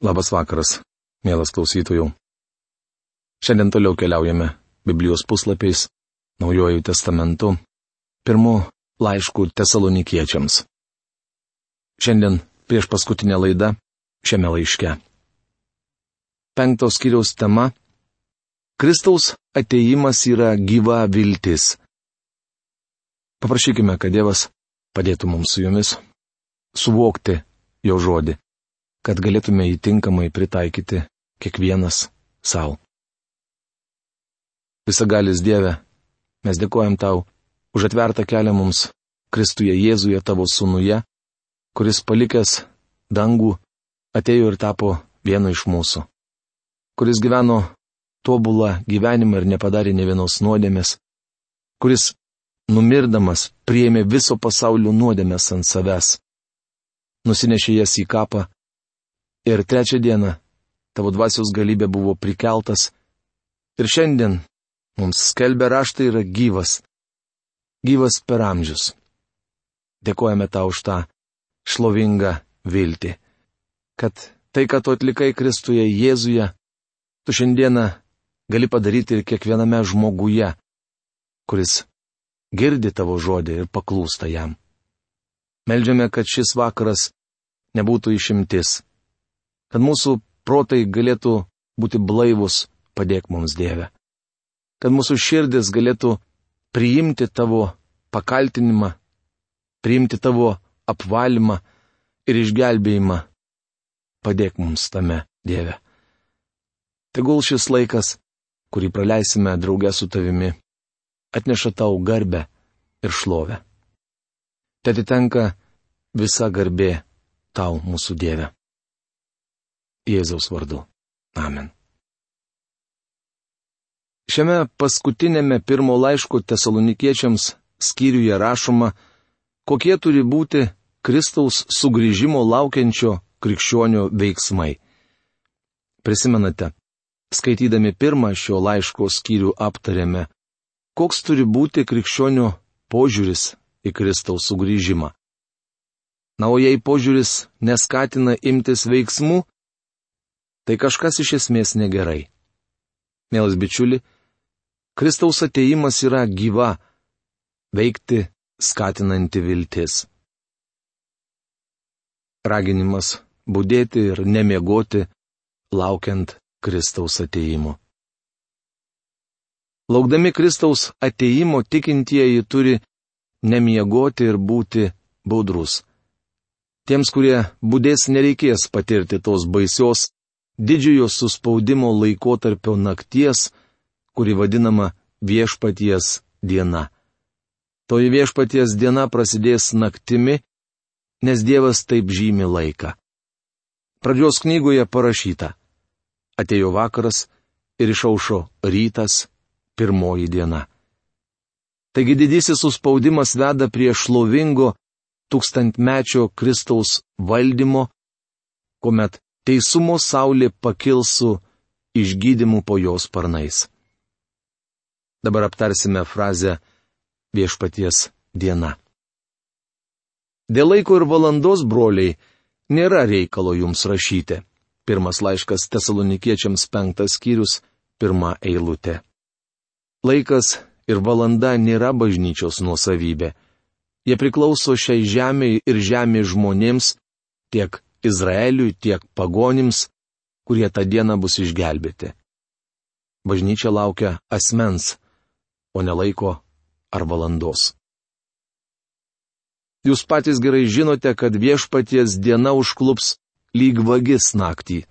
Labas vakaras, mielas klausytojų. Šiandien toliau keliaujame Biblijos puslapiais, Naujojų testamentu, pirmu laišku tesalonikiečiams. Šiandien prieš paskutinę laidą šiame laiške. Penktos kiriaus tema - Kristaus ateimas yra gyva viltis. Paprašykime, kad Dievas padėtų mums su jumis suvokti jo žodį, kad galėtume jį tinkamai pritaikyti kiekvienas savo. Visagalis Dieve, mes dėkojam tau už atvertą kelią mums Kristuje Jėzuje tavo sūnuje, kuris palikęs dangų atėjo ir tapo vienu iš mūsų, kuris gyveno tobulą gyvenimą ir nepadarė ne vienos nuodėmės, kuris numirdamas priėmė viso pasaulio nuodėmės ant savęs nusinešė jas į kapą. Ir trečią dieną tavo dvasios galybė buvo prikeltas. Ir šiandien mums skelbia raštai yra gyvas. Gyvas per amžius. Dėkojame tau už tą šlovingą viltį. Kad tai, ką tu atlikai Kristuje Jėzuje, tu šiandieną gali padaryti ir kiekviename žmoguje, kuris girdi tavo žodį ir paklūsta jam. Meldžiame, kad šis vakaras nebūtų išimtis. Kad mūsų protai galėtų būti blaivus, padėk mums Dieve. Kad mūsų širdis galėtų priimti tavo pakaltinimą, priimti tavo apvalimą ir išgelbėjimą. Padėk mums tame, Dieve. Tegul šis laikas, kurį praleisime draugę su tavimi, atneša tau garbę ir šlovę. Te atitenka visa garbė tau, mūsų Dieve. Jėzaus vardu. Amen. Šiame paskutinėme pirmo laiško tesalonikiečiams skyriuje rašoma, kokie turi būti Kristaus sugrįžimo laukiančio krikščionių veiksmai. Prisimenate, skaitydami pirmą šio laiško skyrių aptarėme, koks turi būti krikščionių požiūris į Kristaus sugrįžimą. Na, o jei požiūris neskatina imtis veiksmų, tai kažkas iš esmės negerai. Mielas bičiuli, Kristaus ateimas yra gyva, veikti skatinanti viltis. Raginimas būdėti ir nemiegoti, laukiant Kristaus ateimo. Laukdami Kristaus ateimo tikintieji turi nemiegoti ir būti baudrus. Tiems, kurie būdės nereikės patirti tos baisios, didžiojo suspaudimo laikotarpio nakties, kuri vadinama viešpaties diena. Toji viešpaties diena prasidės naktimi, nes Dievas taip žymi laiką. Pradžios knygoje parašyta. Atėjo vakaras ir išaušo rytas, pirmoji diena. Taigi didysis suspaudimas veda prie šlovingo tūkstantmečio Kristaus valdymo, kuomet teisumo saulė pakils su išgydymu po jos sparnais. Dabar aptarsime frazę viešpaties diena. Dėl laiko ir valandos, broliai, nėra reikalo jums rašyti. Pirmas laiškas tesalonikiečiams penktas skyrius, pirma eilutė. Laikas ir valanda nėra bažnyčios nuosavybė. Jie priklauso šiai žemiai ir žemės žmonėms, tiek Izraeliui, tiek pagonims, kurie tą dieną bus išgelbėti. Bažnyčia laukia asmens, o ne laiko ar valandos. Jūs patys gerai žinote, kad viešpaties diena užklups lyg vagis naktį.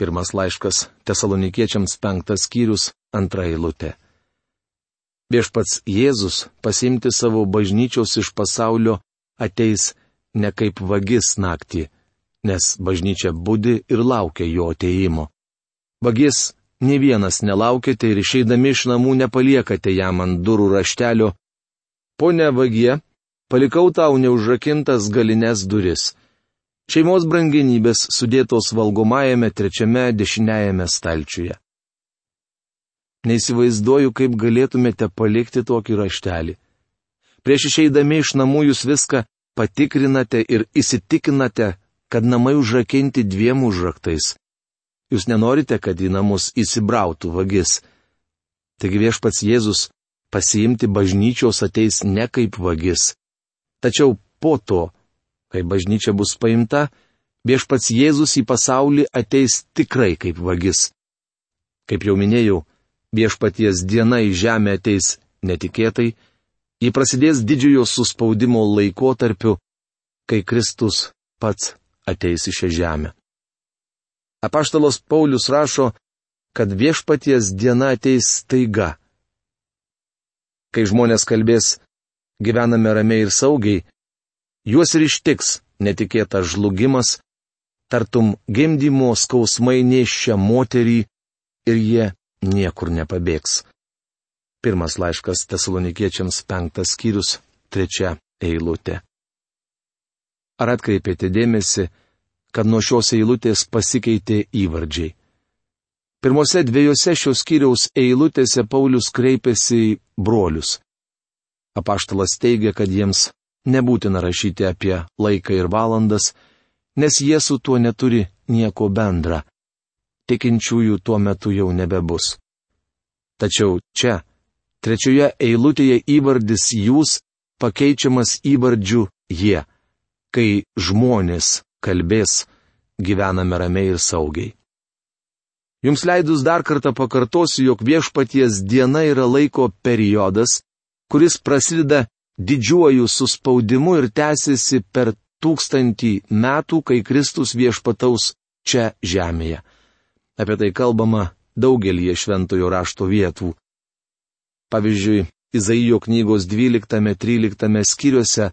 Pirmas laiškas tesalonikiečiams penktas skyrius antra eilutė. Viešpats Jėzus pasimti savo bažnyčios iš pasaulio ateis ne kaip vagis naktį, nes bažnyčia būdi ir laukia jo ateimo. Vagis ne vienas nelaukite ir išeidami iš namų nepaliekate jam ant durų raštelio. Pone vagie, palikau tau neužrakintas galinės duris. Šeimos brangenybės sudėtos valgomajame trečiame dešiniajame stalčiuje. Neįsivaizduoju, kaip galėtumėte palikti tokį raštelį. Prieš išeidami iš namų jūs viską patikrinate ir įsitikinate, kad namai užrakinti dviem užraktais. Jūs nenorite, kad į namus įsibrautų vagis. Taigi viešpats Jėzus pasiimti bažnyčios ateis ne kaip vagis. Tačiau po to, kai bažnyčia bus paimta, viešpats Jėzus į pasaulį ateis tikrai kaip vagis. Kaip jau minėjau, viešpaties diena į žemę ateis netikėtai, jį prasidės didžiojo suspaudimo laikotarpiu, kai Kristus pats ateis į šią žemę. Apaštalos Paulius rašo, kad viešpaties diena ateis taiga. Kai žmonės kalbės, gyvename ramiai ir saugiai, juos ir ištiks netikėtas žlugimas, tartum gimdymo skausmai nešia moterį ir jie niekur nepabėgs. Pirmas laiškas tesalonikiečiams penktas skyrius, trečia eilutė. Ar atkreipėte dėmesį, kad nuo šios eilutės pasikeitė įvardžiai. Pirmose dviejose šios skyriaus eilutėse Paulius kreipėsi į brolius. Apaštalas teigia, kad jiems nebūtina rašyti apie laiką ir valandas, nes jie su tuo neturi nieko bendra. Tikinčiųjų tuo metu jau nebebus. Tačiau čia, trečioje eilutėje įvardis jūs pakeičiamas įvardžiu jie, kai žmonės kalbės, gyvename ramiai ir saugiai. Jums leidus dar kartą pakartosiu, jog viešpaties diena yra laiko periodas, kuris prasideda didžiuoju suspaudimu ir tęsiasi per tūkstantį metų, kai Kristus viešpataus čia žemėje. Apie tai kalbama daugelį šventojo rašto vietų. Pavyzdžiui, Izaijo knygos 12-13 skyriuose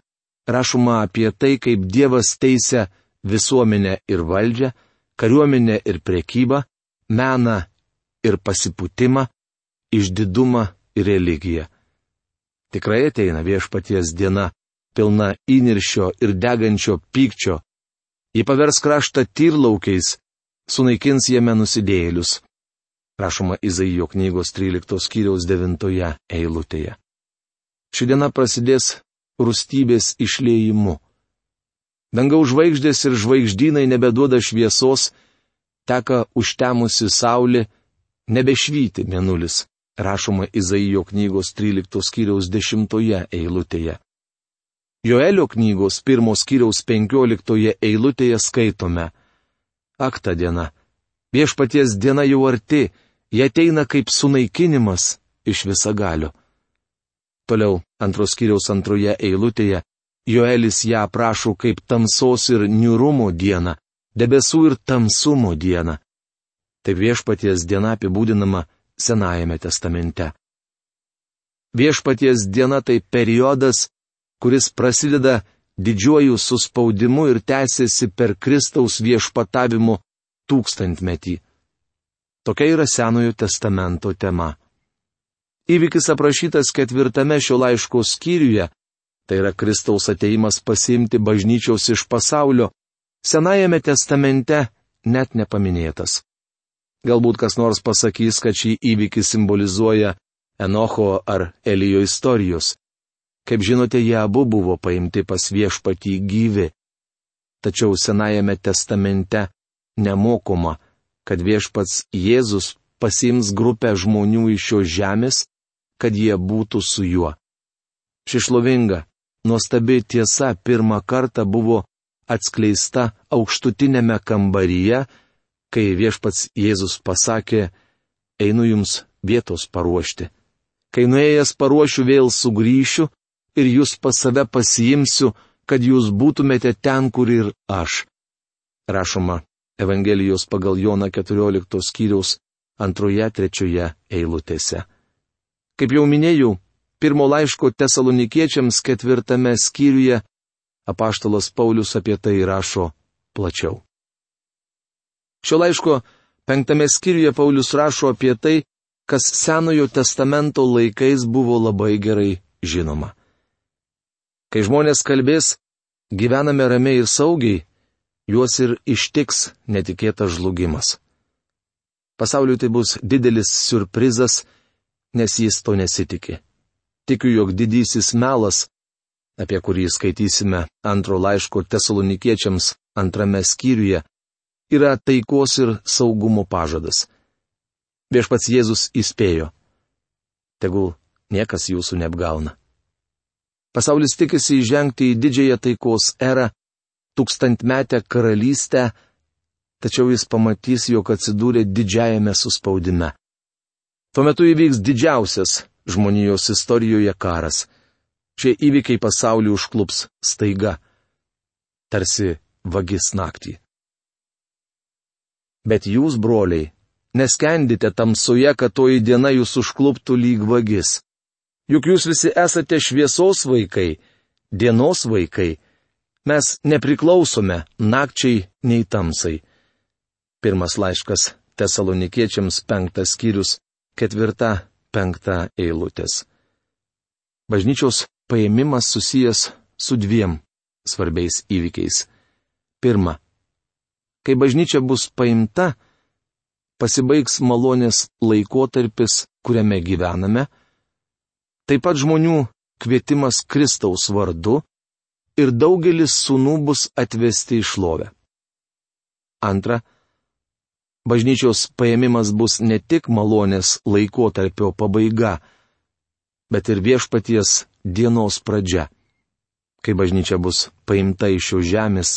rašoma apie tai, kaip Dievas teisia visuomenę ir valdžią, kariuomenę ir prekybą, meną ir pasiputimą, išdidumą ir religiją. Tikrai ateina viešpaties diena, pilna įniršio ir degančio pykčio. Ji pavers kraštą tyrlaukiais, sunaikins jame nusidėjėlius. Rašoma Izaijo knygos 13 skyriaus 9 eilutėje. Ši diena prasidės rūstybės išlėjimu. Dangaus žvaigždės ir žvaigždynai nebeduoda šviesos, teka užtemusi saulė, nebešvyti mėnulis, rašoma Izaijo knygos 13 skyriaus 10 eilutėje. Joelio knygos 1 skyriaus 15 eilutėje skaitome. Akta diena. Viešpaties diena jau arti, jie ateina kaip sunaikinimas iš visagalio. Toliau antros skyriaus antroje eilutėje Joelis ją aprašo kaip tamsos ir niurumo dieną, debesų ir tamsumo dieną. Tai viešpaties diena apibūdinama Senajame testamente. Viešpaties diena tai periodas, kuris prasideda didžiuoju suspaudimu ir tęsiasi per Kristaus viešpatavimu tūkstantmetį. Tokia yra Senojo testamento tema. Įvykis aprašytas ketvirtame šio laiško skyriuje tai yra Kristaus ateimas pasimti bažnyčiaus iš pasaulio, Senajame testamente net nepaminėtas. Galbūt kas nors pasakys, kad šį įvykį simbolizuoja Enocho ar Elijo istorijos. Kaip žinote, jie abu buvo paimti pas viešpatį gyvi. Tačiau Senajame testamente nemokoma, kad viešpats Jėzus pasims grupę žmonių iš šios žemės, kad jie būtų su juo. Ši šlovinga nuostabi tiesa pirmą kartą buvo atskleista aukštutinėme kambaryje, kai viešpats Jėzus pasakė, einu jums vietos paruošti. Kai nuėjęs paruošiu vėl sugrįšiu ir jūs pas save pasiimsiu, kad jūs būtumėte ten, kur ir aš. Rašoma Evangelijos pagal Joną 14 skyriaus antroje, trečioje eilutėse. Kaip jau minėjau, pirmo laiško tesalonikiečiams ketvirtame skyriuje apaštalas Paulius apie tai rašo plačiau. Šio laiško penktame skyriuje Paulius rašo apie tai, kas Senojo testamento laikais buvo labai gerai žinoma. Kai žmonės kalbės, gyvename ramiai ir saugiai, juos ir ištiks netikėtas žlugimas. Pasauliui tai bus didelis surprizas, nes jis to nesitikė tikiu, jog didysis melas apie kurį skaitysime antro laiško tesalonikiečiams antrame skyriuje, yra taikos ir saugumo pažadas. Viešpats Jėzus įspėjo. Tegul niekas jūsų neapgauna. Pasaulis tikisi įžengti į didžiąją taikos erą, tūkstantmetę karalystę, tačiau jis pamatys, jog atsidūrė didžiajame suspaudime. Tuo metu įvyks didžiausias žmonijos istorijoje karas. Šie įvykiai pasaulį užklups staiga, tarsi vagis naktį. Bet jūs, broliai, neskendite tamsoje, kad toji diena jūs užkluptų lyg vagis. Juk jūs visi esate šviesos vaikai, dienos vaikai. Mes nepriklausome nakčiai nei tamsai. Pirmas laiškas tesalonikiečiams penktas skyrius, ketvirta, penkta eilutės. Bažnyčios paėmimas susijęs su dviem svarbiais įvykiais. Pirma, kai bažnyčia bus paimta, pasibaigs malonės laikotarpis, kuriame gyvename, taip pat žmonių kvietimas Kristaus vardu ir daugelis sunų bus atvesti į šlovę. Antra, bažnyčios paėmimas bus ne tik malonės laikotarpio pabaiga, bet ir viešpaties dienos pradžia. Kai bažnyčia bus paimta iš šios žemės,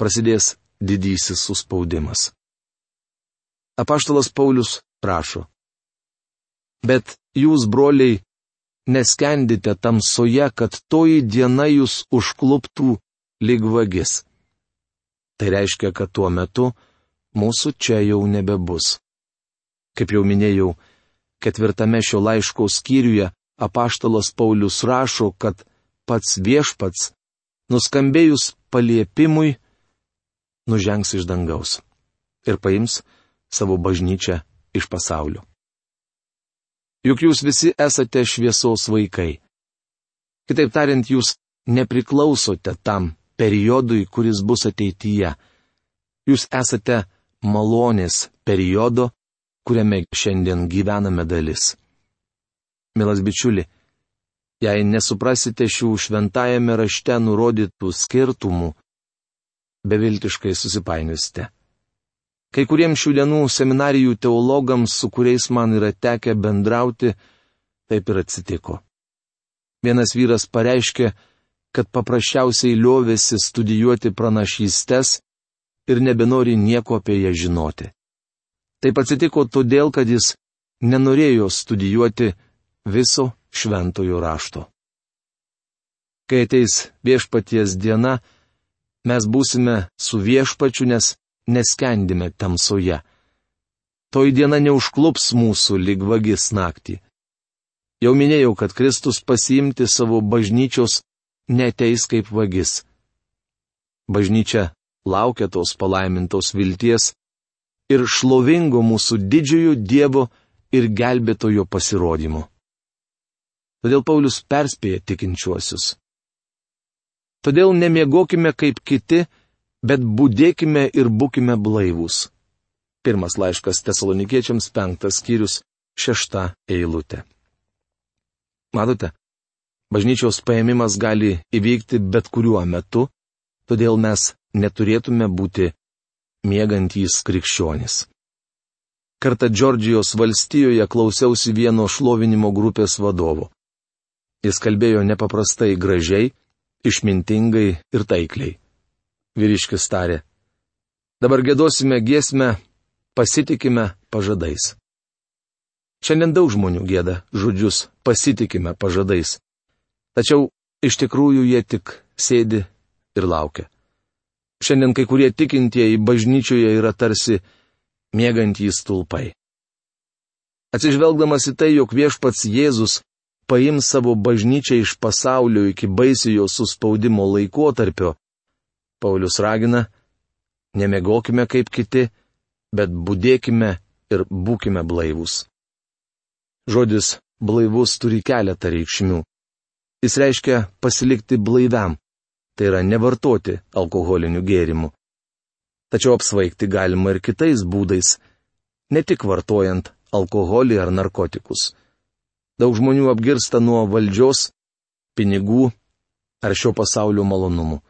prasidės didysis suspaudimas. Apaštalas Paulius prašo. Bet jūs, broliai, neskendite tamsoje, kad toji diena jūs užkluptų lyg vagis. Tai reiškia, kad tuo metu mūsų čia jau nebebus. Kaip jau minėjau, ketvirtame šio laiško skyriuje apaštalas Paulius rašo, kad pats viešpats, nuskambėjus paliepimui, nužengs iš dangaus ir paims savo bažnyčią iš pasaulio. Juk jūs visi esate šviesos vaikai. Kitaip tariant, jūs nepriklausote tam periodui, kuris bus ateityje. Jūs esate malonės periodo, kuriame šiandien gyvename dalis. Milas bičiuli, jei nesuprasite šių šventajame rašte nurodytų skirtumų, beviltiškai susipainiusite. Kai kuriems šių dienų seminarijų teologams, su kuriais man yra tekę bendrauti, taip ir atsitiko. Vienas vyras pareiškė, kad paprasčiausiai liovėsi studijuoti pranašystes ir nebenori nieko apie ją žinoti. Taip atsitiko todėl, kad jis nenorėjo studijuoti viso šventojo rašto. Kai ateis viešpaties diena, mes būsime su viešpačiu, nes neskendime tamsoje. Toj diena neužklups mūsų lyg vagis naktį. Jau minėjau, kad Kristus pasiimti savo bažnyčios neteis kaip vagis. Bažnyčia laukia tos palaimintos vilties ir šlovingo mūsų didžiojo Dievo ir gelbėtojo pasirodymo. Todėl Paulius perspėja tikinčiuosius. Todėl nemiegokime kaip kiti, bet būdėkime ir būkime blaivūs. Pirmas laiškas tesalonikiečiams penktas skyrius šešta eilutė. Matote, bažnyčios paėmimas gali įvykti bet kuriuo metu, todėl mes neturėtume būti miegantys krikščionys. Kartą Džordžijos valstijoje klausiausi vieno šlovinimo grupės vadovo. Jis kalbėjo nepaprastai gražiai, išmintingai ir taikliai. Vyriškis tarė. Dabar gėdosime giesmę, pasitikime pažadais. Šiandien daug žmonių gėda žodžius pasitikime pažadais. Tačiau iš tikrųjų jie tik sėdi ir laukia. Šiandien kai kurie tikintieji bažnyčioje yra tarsi mėgantys stulpai. Atsižvelgdamas į tai, jog viešpats Jėzus paims savo bažnyčią iš pasaulio iki baisiojo suspaudimo laikotarpio, Paulius ragina, nemegokime kaip kiti, bet būdėkime ir būkime blaivūs. Žodis blaivus turi keletą reikšmių. Jis reiškia pasilikti blaiviam, tai yra nevartoti alkoholinių gėrimų. Tačiau apsvaigti galima ir kitais būdais, ne tik vartojant alkoholį ar narkotikus. Daug žmonių apgirsta nuo valdžios, pinigų, ar šio pasaulio malonumų.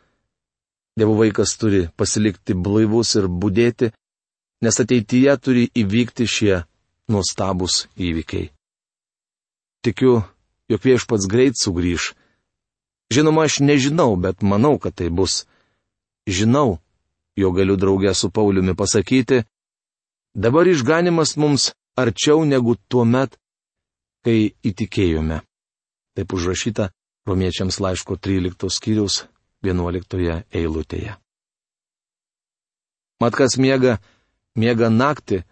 Dievo vaikas turi pasilikti blaivus ir būdėti, nes ateityje turi įvykti šie nuostabus įvykiai. Tikiu, jog viešpats greit sugrįž. Žinoma, aš nežinau, bet manau, kad tai bus. Žinau, jo galiu draugę su Pauliumi pasakyti, dabar išganimas mums arčiau negu tuo met, kai įtikėjome. Taip užrašyta Romiečiams laiško 13 skyriaus 11 eilutėje. Mat kas miega, miega naktį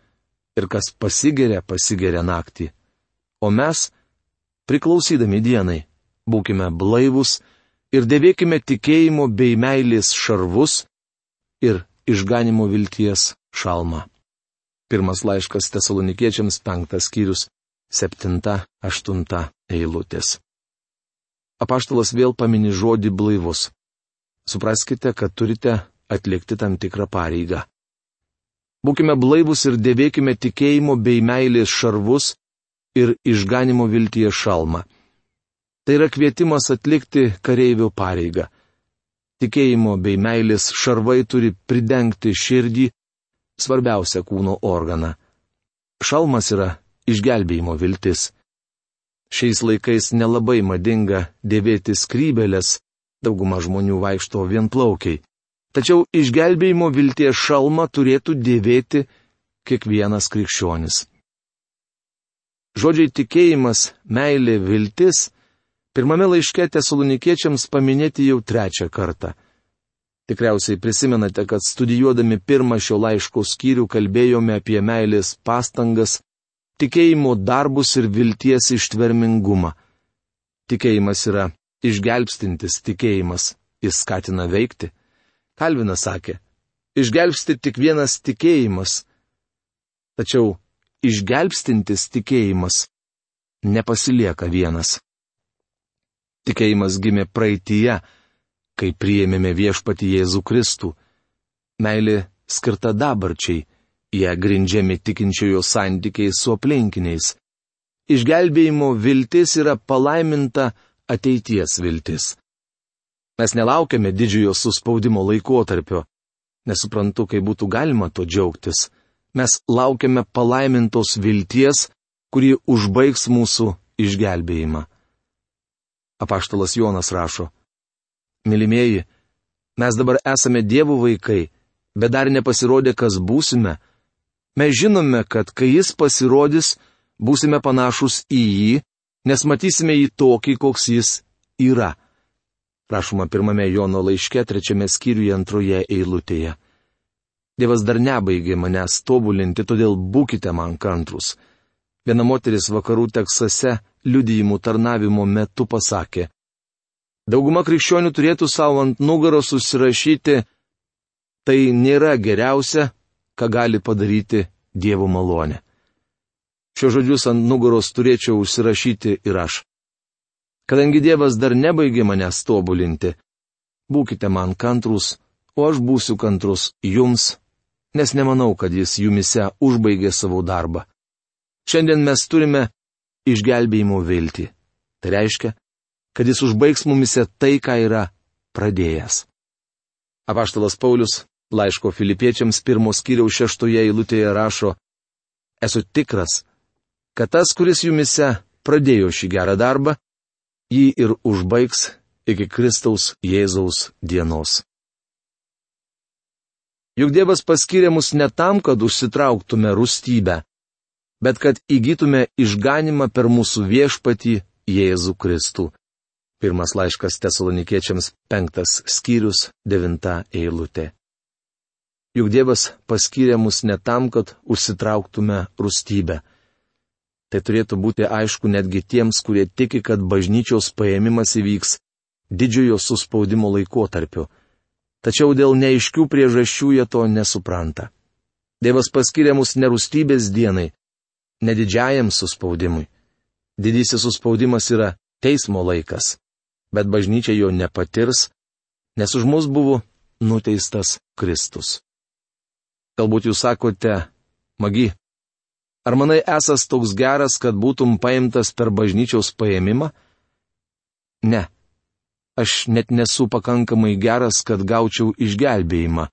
ir kas pasigeria, pasigeria naktį. O mes, priklausydami dienai, būkime blaivus ir dėvėkime tikėjimo bei meilės šarvus ir išganimo vilties šalmą. Pirmas laiškas tesalonikiečiams penktas skyrius, septinta, aštunta eilutės apaštalas vėl pamini žodį blaivus. Supraskite, kad turite atlikti tam tikrą pareigą. Būkime blaivus ir dėvėkime tikėjimo bei meilės šarvus ir išganimo vilties šalmą. Tai yra kvietimas atlikti kareivio pareigą. Tikėjimo bei meilės šarvai turi pridengti širdį, svarbiausią kūno organą. Šalmas yra išgelbėjimo viltis. Šiais laikais nelabai madinga dėvėti skrybelės, dauguma žmonių vaikšto vienplaukiai. Tačiau išgelbėjimo vilties šalmą turėtų dėvėti kiekvienas krikščionis. Žodžiai tikėjimas, meilė, viltis pirmame laiške tesalonikiečiams paminėti jau trečią kartą. Tikriausiai prisimenate, kad studijuodami pirmą šio laiško skyrių kalbėjome apie meilės pastangas tikėjimo darbus ir vilties ištvermingumą. Tikėjimas yra išgelbstintis tikėjimas, jis skatina veikti. Kalvinas sakė, išgelbsti tik vienas tikėjimas. Tačiau išgelbstintis tikėjimas nepasilieka vienas. Tikėjimas gimė praeitie, kai priėmėme viešpati Jėzų Kristų. Meilė skirta dabarčiai Jie grindžiami tikinčiojo santykiai su aplinkiniais. Išgelbėjimo viltis yra palaiminta ateities viltis. Mes nelaukiame didžiojo suspaudimo laikotarpio. Nesuprantu, kaip būtų galima to džiaugtis. Mes laukiame palaimintos vilties, kuri užbaigs mūsų išgelbėjimą. Apaštalas Jonas rašo. Mylimieji, mes dabar esame dievų vaikai, bet dar nepasirodė, kas būsime, Mes žinome, kad kai jis pasirodys, būsime panašus į jį, nes matysime jį tokį, koks jis yra. Rašoma pirmame Jono laiške, trečiame skyriuje antroje eilutėje. Dievas dar nebaigė manęs tobulinti, todėl būkite man kantrus. Viena moteris vakarų Teksase liudijimų tarnavimo metu pasakė. Dauguma krikščionių turėtų savo ant nugaros susirašyti, tai nėra geriausia, ką gali padaryti Dievo malonė. Šios žodžius ant nugaros turėčiau užsirašyti ir aš. Kadangi Dievas dar nebaigė manęs tobulinti, būkite man kantrus, o aš būsiu kantrus jums, nes nemanau, kad jis jumise užbaigė savo darbą. Šiandien mes turime išgelbėjimo viltį. Tai reiškia, kad jis užbaigs mumise tai, ką yra pradėjęs. Apaštalas Paulius Laiško filipiečiams pirmos kiriaus šeštoje eilutėje rašo, esu tikras, kad tas, kuris jumise pradėjo šį gerą darbą, jį ir užbaigs iki Kristaus Jėzaus dienos. Juk Dievas paskyrė mus ne tam, kad užsitrauktume rūstybę, bet kad įgytume išganimą per mūsų viešpatį Jėzų Kristų. Pirmas laiškas tesalonikiečiams penktas skyrius devinta eilutė. Juk Dievas paskyrė mus ne tam, kad užsitrauktume rūstybę. Tai turėtų būti aišku netgi tiems, kurie tiki, kad bažnyčios paėmimas įvyks didžiojo suspaudimo laikotarpiu. Tačiau dėl neaiškių priežasčių jie to nesupranta. Dievas paskyrė mus nerūstybės dienai, nedidžiajam suspaudimui. Didysis suspaudimas yra teismo laikas, bet bažnyčia jo nepatirs, nes už mus buvo nuteistas Kristus. Galbūt jūs sakote, magi, ar manai esas toks geras, kad būtum paimtas per bažnyčiaus paėmimą? Ne. aš net nesu pakankamai geras, kad gaučiau išgelbėjimą.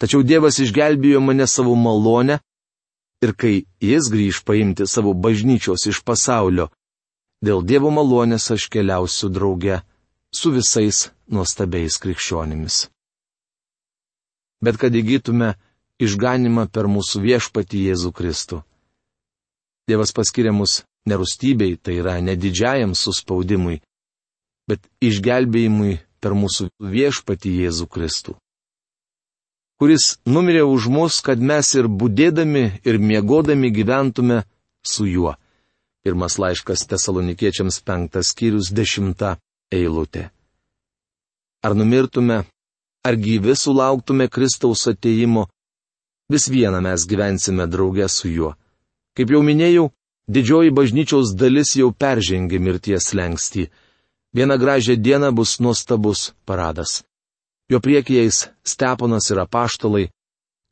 Tačiau Dievas išgelbėjo mane savo malonę ir kai Jis grįž paimti savo bažnyčios iš pasaulio, dėl Dievo malonės aš keliausiu drauge su visais nuostabiais krikščionimis. Bet kad įgytume išganimą per mūsų viešpatį Jėzų Kristų. Dievas paskiria mus nerustybei, tai yra nedidžiajam suspaudimui, bet išgelbėjimui per mūsų viešpatį Jėzų Kristų, kuris numirė už mus, kad mes ir būdėdami, ir miegodami gyventume su juo. Pirmas laiškas tesalonikiečiams penktas skyrius dešimta eilutė. Ar numirtume, ar gyvi sulauktume Kristaus ateimo, vis viena mes gyvensime drauge su juo. Kaip jau minėjau, didžioji bažnyčios dalis jau peržengė mirties lengstį Vieną gražią dieną bus nuostabus paradas. Jo priekiais Steponas ir apaštalai,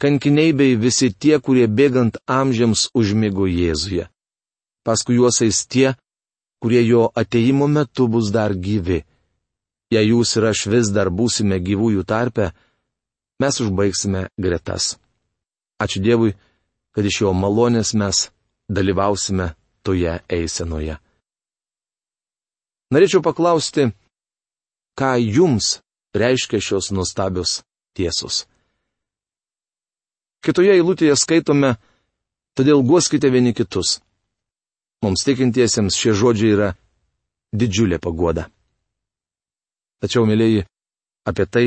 kankiniai bei visi tie, kurie bėgant amžiams užmėgo Jėzuje. Paskui juos eis tie, kurie jo ateimo metu bus dar gyvi. Jei jūs ir aš vis dar būsime gyvųjų tarpe, mes užbaigsime gretas. Ačiū Dievui, kad iš jo malonės mes dalyvausime toje eisenoje. Norėčiau paklausti, ką jums reiškia šios nuostabios tiesos. Kitoje eilutėje skaitome, todėl guoskite vieni kitus. Mums tikintiesiems šie žodžiai yra didžiulė pagoda. Tačiau, mėlyji, apie tai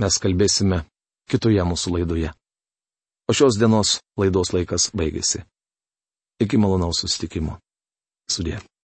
mes kalbėsime kitoje mūsų laidoje. O šios dienos laidos laikas baigėsi. Iki malonaus susitikimo. Sudė.